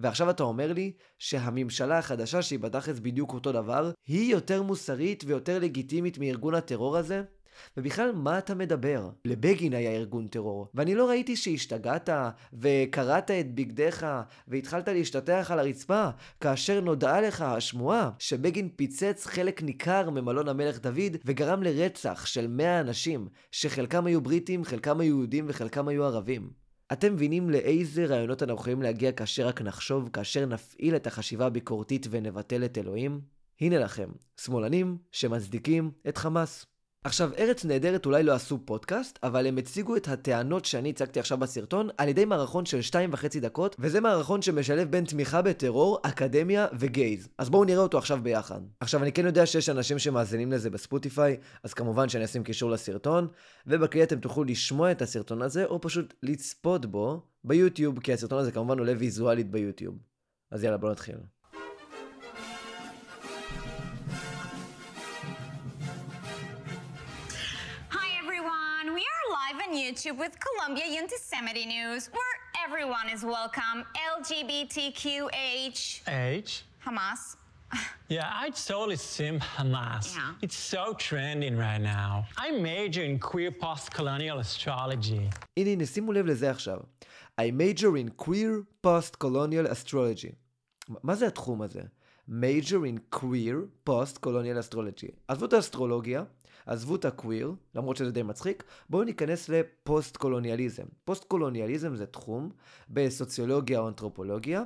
ועכשיו אתה אומר לי שהממשלה החדשה שהיא בתכלס בדיוק אותו דבר, היא יותר מוסרית ויותר לגיטימית מארגון הטרור הזה? ובכלל, מה אתה מדבר? לבגין היה ארגון טרור, ואני לא ראיתי שהשתגעת וקרעת את בגדיך והתחלת להשתטח על הרצפה כאשר נודעה לך השמועה שבגין פיצץ חלק ניכר ממלון המלך דוד וגרם לרצח של 100 אנשים, שחלקם היו בריטים, חלקם היו יהודים וחלקם היו ערבים. אתם מבינים לאיזה רעיונות אנחנו יכולים להגיע כאשר רק נחשוב, כאשר נפעיל את החשיבה הביקורתית ונבטל את אלוהים? הנה לכם, שמאלנים שמצדיקים את חמאס. עכשיו, ארץ נהדרת אולי לא עשו פודקאסט, אבל הם הציגו את הטענות שאני הצגתי עכשיו בסרטון על ידי מערכון של שתיים וחצי דקות, וזה מערכון שמשלב בין תמיכה בטרור, אקדמיה וגייז. אז בואו נראה אותו עכשיו ביחד. עכשיו, אני כן יודע שיש אנשים שמאזינים לזה בספוטיפיי, אז כמובן שאני אשים קישור לסרטון, ובכלי אתם תוכלו לשמוע את הסרטון הזה, או פשוט לצפות בו ביוטיוב, כי הסרטון הזה כמובן עולה ויזואלית ביוטיוב. אז יאללה, בואו נתחיל. YouTube with Columbia Anti-Semitic News, where everyone is welcome. LGBTQH. H. Hamas. yeah, I totally sim Hamas. Yeah. It's so trending right now. I major in queer post-colonial astrology. הנה, הנה, שימו לב לזה עכשיו. I major in queer post-colonial astrology. מה זה התחום הזה? major in queer post-colonial astrology. עזבו את האסטרולוגיה, עזבו את הקוויר, למרות שזה די מצחיק, בואו ניכנס לפוסט קולוניאליזם. פוסט קולוניאליזם זה תחום בסוציולוגיה או אנתרופולוגיה,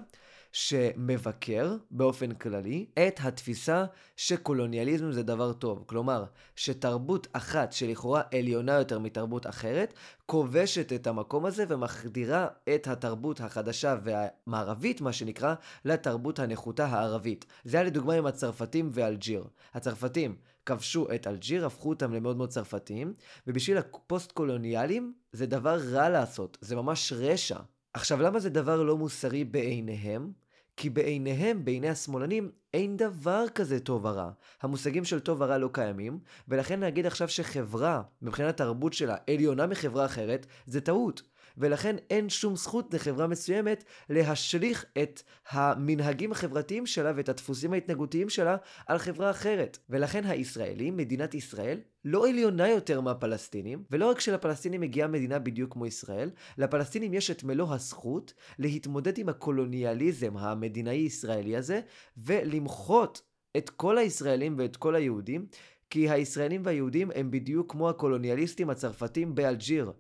שמבקר באופן כללי את התפיסה שקולוניאליזם זה דבר טוב. כלומר, שתרבות אחת שלכאורה עליונה יותר מתרבות אחרת, כובשת את המקום הזה ומחדירה את התרבות החדשה והמערבית, מה שנקרא, לתרבות הנחותה הערבית. זה היה לדוגמה עם הצרפתים ואלג'יר. הצרפתים כבשו את אלג'יר, הפכו אותם למאוד מאוד צרפתיים, ובשביל הפוסט-קולוניאלים זה דבר רע לעשות, זה ממש רשע. עכשיו, למה זה דבר לא מוסרי בעיניהם? כי בעיניהם, בעיני השמאלנים, אין דבר כזה טוב ורע. המושגים של טוב ורע לא קיימים, ולכן להגיד עכשיו שחברה, מבחינת תרבות שלה, עליונה מחברה אחרת, זה טעות. ולכן אין שום זכות לחברה מסוימת להשליך את המנהגים החברתיים שלה ואת הדפוסים ההתנהגותיים שלה על חברה אחרת. ולכן הישראלים, מדינת ישראל, לא עליונה יותר מהפלסטינים, ולא רק שלפלסטינים מגיעה מדינה בדיוק כמו ישראל, לפלסטינים יש את מלוא הזכות להתמודד עם הקולוניאליזם המדינאי-ישראלי הזה, ולמחות את כל הישראלים ואת כל היהודים, כי הישראלים והיהודים הם בדיוק כמו הקולוניאליסטים הצרפתים באלג'יר.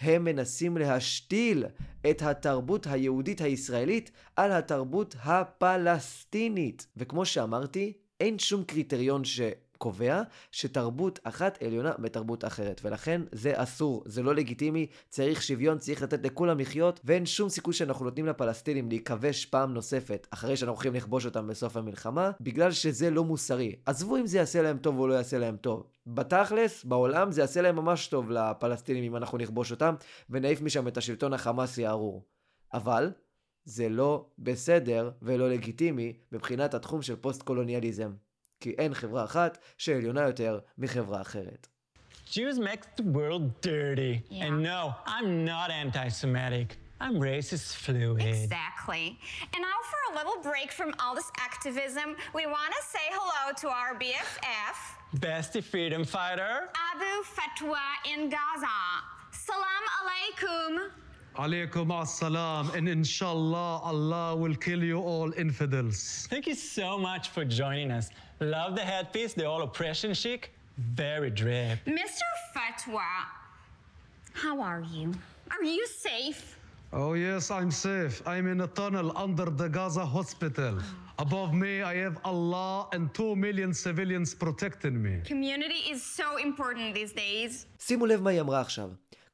הם מנסים להשתיל את התרבות היהודית הישראלית על התרבות הפלסטינית. וכמו שאמרתי, אין שום קריטריון ש... קובע שתרבות אחת עליונה בתרבות אחרת, ולכן זה אסור, זה לא לגיטימי, צריך שוויון, צריך לתת לכולם לחיות, ואין שום סיכוי שאנחנו נותנים לפלסטינים להיכבש פעם נוספת, אחרי שאנחנו הולכים לכבוש אותם בסוף המלחמה, בגלל שזה לא מוסרי. עזבו אם זה יעשה להם טוב או לא יעשה להם טוב. בתכלס, בעולם זה יעשה להם ממש טוב לפלסטינים אם אנחנו נכבוש אותם, ונעיף משם את השלטון החמאסי הארור. אבל, זה לא בסדר ולא לגיטימי מבחינת התחום של פוסט-קולוניאליזם. כי אין חברה אחת שעליונה יותר מחברה אחרת. Jews make the world dirty. Yeah. And no, I'm not anti Semitic. I'm racist fluid. Exactly. And now, for a little break from all this activism, we want to say hello to our BFF, Bestie freedom fighter. Abu Fatwa in Gaza. Salam alaikum. Alaikum assalam, and inshallah, Allah will kill you all infidels. Thank you so much for joining us. Love the headpiece, the all oppression chic, very drip. Mr. Fatwa, how are you? Are you safe? Oh, yes, I'm safe. I'm in a tunnel under the Gaza hospital. Above me, I have Allah and two million civilians protecting me. Community is so important these days. שימו לב מה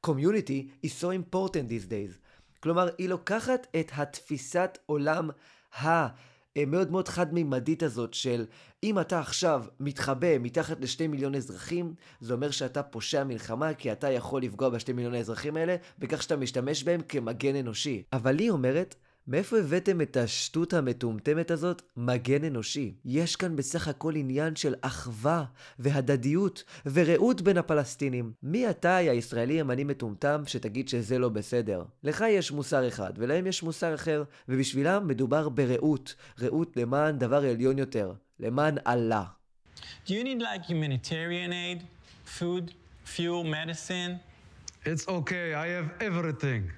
Community is so important these days. כלומר, היא לוקחת את התפיסת עולם המאוד מאוד חד-מימדית הזאת של אם אתה עכשיו מתחבא מתחת לשתי מיליון אזרחים, זה אומר שאתה פושע מלחמה כי אתה יכול לפגוע בשתי מיליון האזרחים האלה בכך שאתה משתמש בהם כמגן אנושי. אבל היא אומרת, מאיפה הבאתם את השטות המטומטמת הזאת? מגן אנושי. יש כאן בסך הכל עניין של אחווה והדדיות ורעות בין הפלסטינים. מי אתה, יא ישראלי ימני מטומטם, שתגיד שזה לא בסדר? לך יש מוסר אחד, ולהם יש מוסר אחר, ובשבילם מדובר ברעות. רעות למען דבר עליון יותר. למען אללה. Do you need like humanitarian aid, food, fuel, medicine? It's okay, I have everything.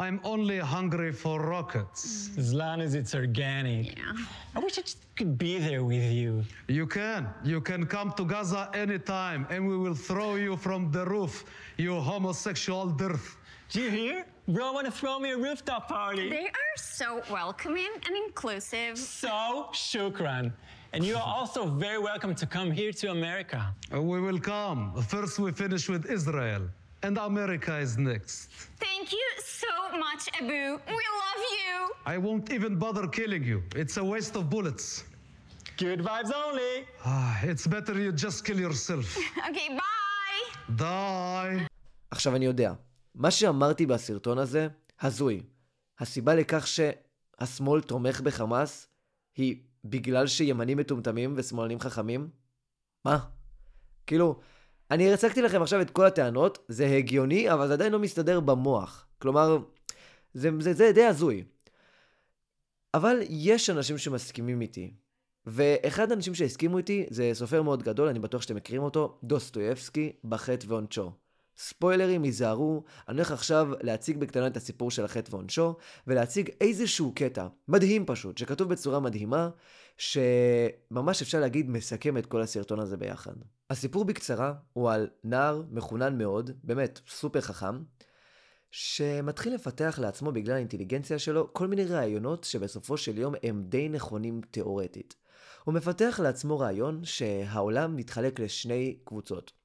I'm only hungry for rockets. As long as it's organic. Yeah. I wish I just could be there with you. You can. You can come to Gaza anytime and we will throw you from the roof, you homosexual dirt. Do you hear? Bro, want to throw me a rooftop party? They are so welcoming and inclusive. So, shukran. And you are also very welcome to come here to America. Uh, We will come. First, we finish with Israel, and America is next. Thank you so much, Abu. We love you. I won't even bother killing you. It's a waste of bullets. Good vibes only. Ah, it's better you just kill yourself. Okay, bye. Die. עכשיו אני יודע, מה שאמרתי בסרטון הזה, הזוי. הסיבה לכך שהשמאל תומך בחמאס היא בגלל שימנים מטומטמים ושמאלנים חכמים? מה? כאילו, אני הצגתי לכם עכשיו את כל הטענות, זה הגיוני, אבל זה עדיין לא מסתדר במוח. כלומר, זה, זה, זה די הזוי. אבל יש אנשים שמסכימים איתי. ואחד האנשים שהסכימו איתי זה סופר מאוד גדול, אני בטוח שאתם מכירים אותו, דוסטויבסקי, בחטא ועונשו. ספוילרים, היזהרו, אני הולך עכשיו להציג בקטנה את הסיפור של החטא ועונשו, ולהציג איזשהו קטע, מדהים פשוט, שכתוב בצורה מדהימה, שממש אפשר להגיד מסכם את כל הסרטון הזה ביחד. הסיפור בקצרה הוא על נער מחונן מאוד, באמת סופר חכם, שמתחיל לפתח לעצמו בגלל האינטליגנציה שלו כל מיני רעיונות שבסופו של יום הם די נכונים תאורטית. הוא מפתח לעצמו רעיון שהעולם מתחלק לשני קבוצות.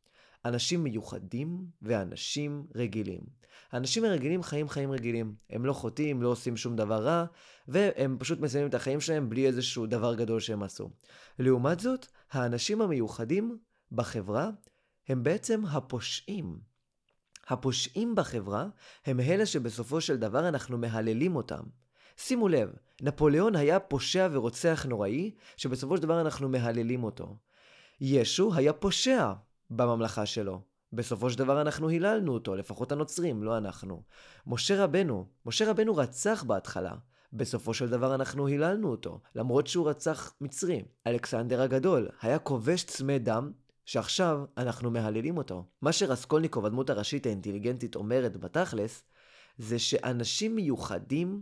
אנשים מיוחדים ואנשים רגילים. האנשים הרגילים חיים חיים רגילים. הם לא חוטאים, לא עושים שום דבר רע, והם פשוט מסיימים את החיים שלהם בלי איזשהו דבר גדול שהם עשו. לעומת זאת, האנשים המיוחדים בחברה הם בעצם הפושעים. הפושעים בחברה הם אלה שבסופו של דבר אנחנו מהללים אותם. שימו לב, נפוליאון היה פושע ורוצח נוראי, שבסופו של דבר אנחנו מהללים אותו. ישו היה פושע בממלכה שלו. בסופו של דבר אנחנו היללנו אותו, לפחות הנוצרים, לא אנחנו. משה רבנו, משה רבנו רצח בהתחלה. בסופו של דבר אנחנו היללנו אותו, למרות שהוא רצח מצרי. אלכסנדר הגדול היה כובש צמא דם, שעכשיו אנחנו מהללים אותו. מה שרסקולניקוב, הדמות הראשית האינטליגנטית, אומרת בתכלס, זה שאנשים מיוחדים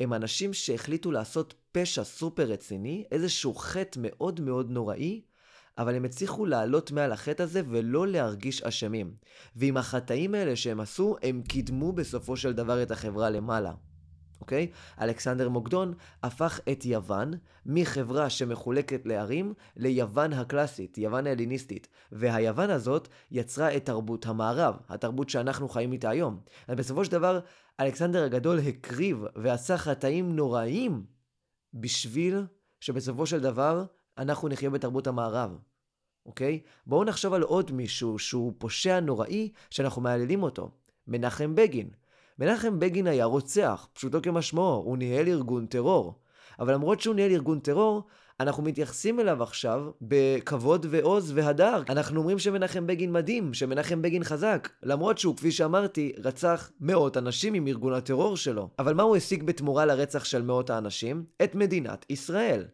הם אנשים שהחליטו לעשות פשע סופר רציני, איזשהו חטא מאוד מאוד נוראי, אבל הם הצליחו לעלות מעל החטא הזה ולא להרגיש אשמים. ועם החטאים האלה שהם עשו, הם קידמו בסופו של דבר את החברה למעלה. אוקיי? אלכסנדר מוקדון הפך את יוון מחברה שמחולקת לערים ליוון הקלאסית, יוון ההליניסטית. והיוון הזאת יצרה את תרבות המערב, התרבות שאנחנו חיים איתה היום. בסופו של דבר, אלכסנדר הגדול הקריב ועשה חטאים נוראים בשביל שבסופו של דבר אנחנו נחיה בתרבות המערב. אוקיי? בואו נחשוב על עוד מישהו שהוא פושע נוראי שאנחנו מהללים אותו. מנחם בגין. מנחם בגין היה רוצח, פשוטו כמשמעו, הוא ניהל ארגון טרור. אבל למרות שהוא ניהל ארגון טרור, אנחנו מתייחסים אליו עכשיו בכבוד ועוז והדר. אנחנו אומרים שמנחם בגין מדהים, שמנחם בגין חזק, למרות שהוא, כפי שאמרתי, רצח מאות אנשים עם ארגון הטרור שלו. אבל מה הוא השיג בתמורה לרצח של מאות האנשים? את מדינת ישראל.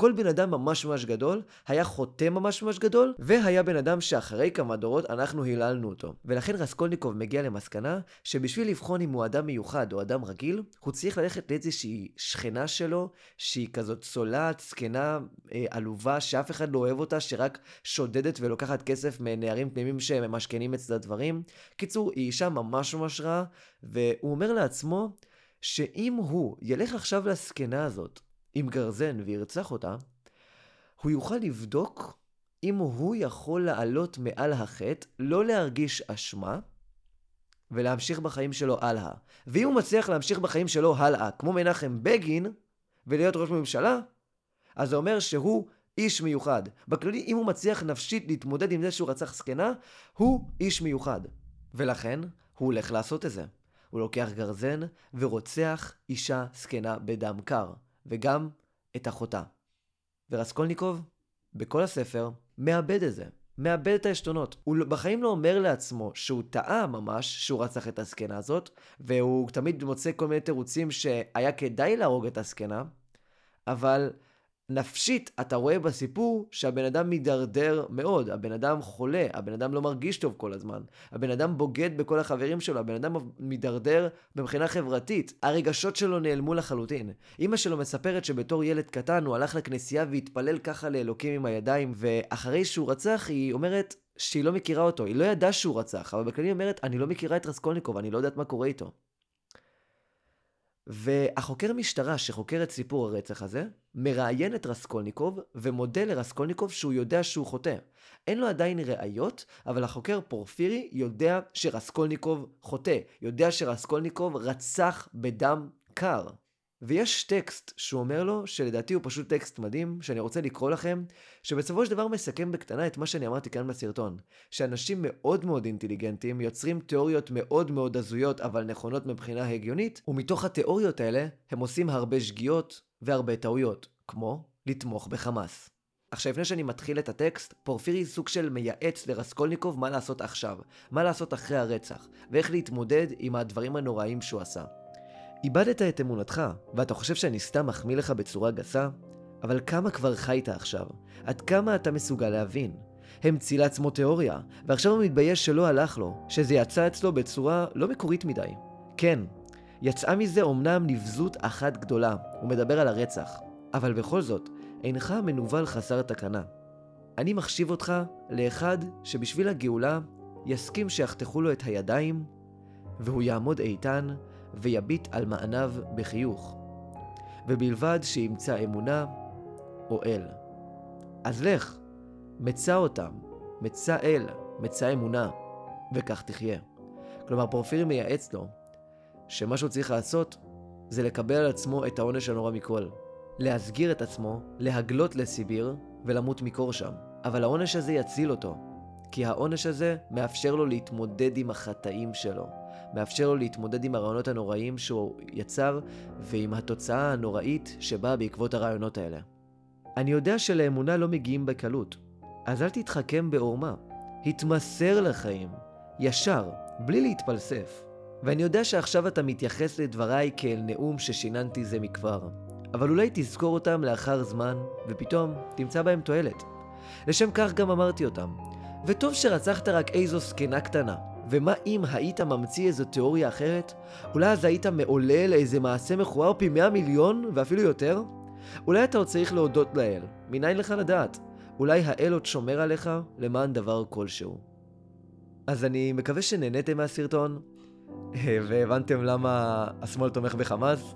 כל בן אדם ממש ממש גדול, היה חוטא ממש ממש גדול, והיה בן אדם שאחרי כמה דורות אנחנו היללנו אותו. ולכן רסקולניקוב מגיע למסקנה שבשביל לבחון אם הוא אדם מיוחד או אדם רגיל, הוא צריך ללכת לאיזושהי שכנה שלו, שהיא כזאת צולעת, זקנה, אה, עלובה, שאף אחד לא אוהב אותה, שרק שודדת ולוקחת כסף מנערים תמימים שממשכנים אצל הדברים. קיצור, היא אישה ממש ממש רעה, והוא אומר לעצמו, שאם הוא ילך עכשיו לזקנה הזאת, עם גרזן וירצח אותה, הוא יוכל לבדוק אם הוא יכול לעלות מעל החטא, לא להרגיש אשמה, ולהמשיך בחיים שלו הלאה. ואם הוא מצליח להמשיך בחיים שלו הלאה, כמו מנחם בגין, ולהיות ראש ממשלה, אז זה אומר שהוא איש מיוחד. בכללי, אם הוא מצליח נפשית להתמודד עם זה שהוא רצח זקנה, הוא איש מיוחד. ולכן, הוא הולך לעשות את זה. הוא לוקח גרזן ורוצח אישה זקנה בדם קר. וגם את אחותה. ורסקולניקוב, בכל הספר, מאבד את זה. מאבד את העשתונות. הוא בחיים לא אומר לעצמו שהוא טעה ממש שהוא רצח את הזקנה הזאת, והוא תמיד מוצא כל מיני תירוצים שהיה כדאי להרוג את הזקנה, אבל נפשית, אתה רואה בסיפור שהבן אדם מידרדר מאוד, הבן אדם חולה, הבן אדם לא מרגיש טוב כל הזמן, הבן אדם בוגד בכל החברים שלו, הבן אדם מידרדר מבחינה חברתית, הרגשות שלו נעלמו לחלוטין. אימא שלו מספרת שבתור ילד קטן הוא הלך לכנסייה והתפלל ככה לאלוקים עם הידיים, ואחרי שהוא רצח היא אומרת שהיא לא מכירה אותו, היא לא ידעה שהוא רצח, אבל בכללי היא אומרת, אני לא מכירה את רסקולניקוב, אני לא יודעת מה קורה איתו. והחוקר משטרה שחוקר את סיפור הרצח הזה, מראיין את רסקולניקוב ומודה לרסקולניקוב שהוא יודע שהוא חוטא. אין לו עדיין ראיות, אבל החוקר פורפירי יודע שרסקולניקוב חוטא, יודע שרסקולניקוב רצח בדם קר. ויש טקסט שהוא אומר לו, שלדעתי הוא פשוט טקסט מדהים, שאני רוצה לקרוא לכם, שבסופו של דבר מסכם בקטנה את מה שאני אמרתי כאן בסרטון. שאנשים מאוד מאוד אינטליגנטים יוצרים תיאוריות מאוד מאוד הזויות, אבל נכונות מבחינה הגיונית, ומתוך התיאוריות האלה הם עושים הרבה שגיאות והרבה טעויות, כמו לתמוך בחמאס. עכשיו, לפני שאני מתחיל את הטקסט, פורפירי סוג של מייעץ לרסקולניקוב מה לעשות עכשיו, מה לעשות אחרי הרצח, ואיך להתמודד עם הדברים הנוראים שהוא עשה. איבדת את אמונתך, ואתה חושב שאני סתם מחמיא לך בצורה גסה? אבל כמה כבר חיית עכשיו? עד כמה אתה מסוגל להבין? המציא לעצמו תיאוריה, ועכשיו הוא מתבייש שלא הלך לו, שזה יצא אצלו בצורה לא מקורית מדי. כן, יצאה מזה אומנם נבזות אחת גדולה, הוא מדבר על הרצח, אבל בכל זאת, אינך מנוול חסר תקנה. אני מחשיב אותך לאחד שבשביל הגאולה יסכים שיחתכו לו את הידיים, והוא יעמוד איתן ויביט על מעניו בחיוך, ובלבד שימצא אמונה או אל. אז לך, מצא אותם, מצא אל, מצא אמונה, וכך תחיה. כלומר, פורפירי מייעץ לו שמה שהוא צריך לעשות זה לקבל על עצמו את העונש הנורא מכל. להסגיר את עצמו, להגלות לסיביר ולמות מקור שם. אבל העונש הזה יציל אותו, כי העונש הזה מאפשר לו להתמודד עם החטאים שלו. מאפשר לו להתמודד עם הרעיונות הנוראים שהוא יצר ועם התוצאה הנוראית שבאה בעקבות הרעיונות האלה. אני יודע שלאמונה לא מגיעים בקלות, אז אל תתחכם בעורמה. התמסר לחיים, ישר, בלי להתפלסף. ואני יודע שעכשיו אתה מתייחס לדבריי כאל נאום ששיננתי זה מכבר, אבל אולי תזכור אותם לאחר זמן, ופתאום תמצא בהם תועלת. לשם כך גם אמרתי אותם. וטוב שרצחת רק איזו זקנה קטנה, ומה אם היית ממציא איזו תיאוריה אחרת? אולי אז היית מעולל איזה מעשה מכוער פי מאה מיליון ואפילו יותר? אולי אתה עוד צריך להודות לאל, מניין לך לדעת? אולי האל עוד שומר עליך למען דבר כלשהו. אז אני מקווה שנהניתם מהסרטון, והבנתם למה השמאל תומך בחמאס.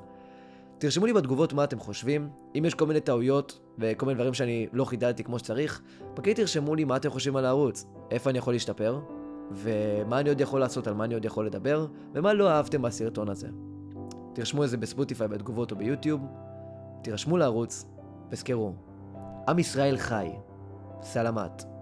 תרשמו לי בתגובות מה אתם חושבים. אם יש כל מיני טעויות וכל מיני דברים שאני לא חידדתי כמו שצריך, פשוט תרשמו לי מה אתם חושבים על הערוץ, איפה אני יכול להשתפר, ומה אני עוד יכול לעשות, על מה אני עוד יכול לדבר, ומה לא אהבתם בסרטון הזה. תרשמו את זה בספוטיפיי בתגובות או ביוטיוב, תירשמו לערוץ, וזכרו, עם ישראל חי. סלמת.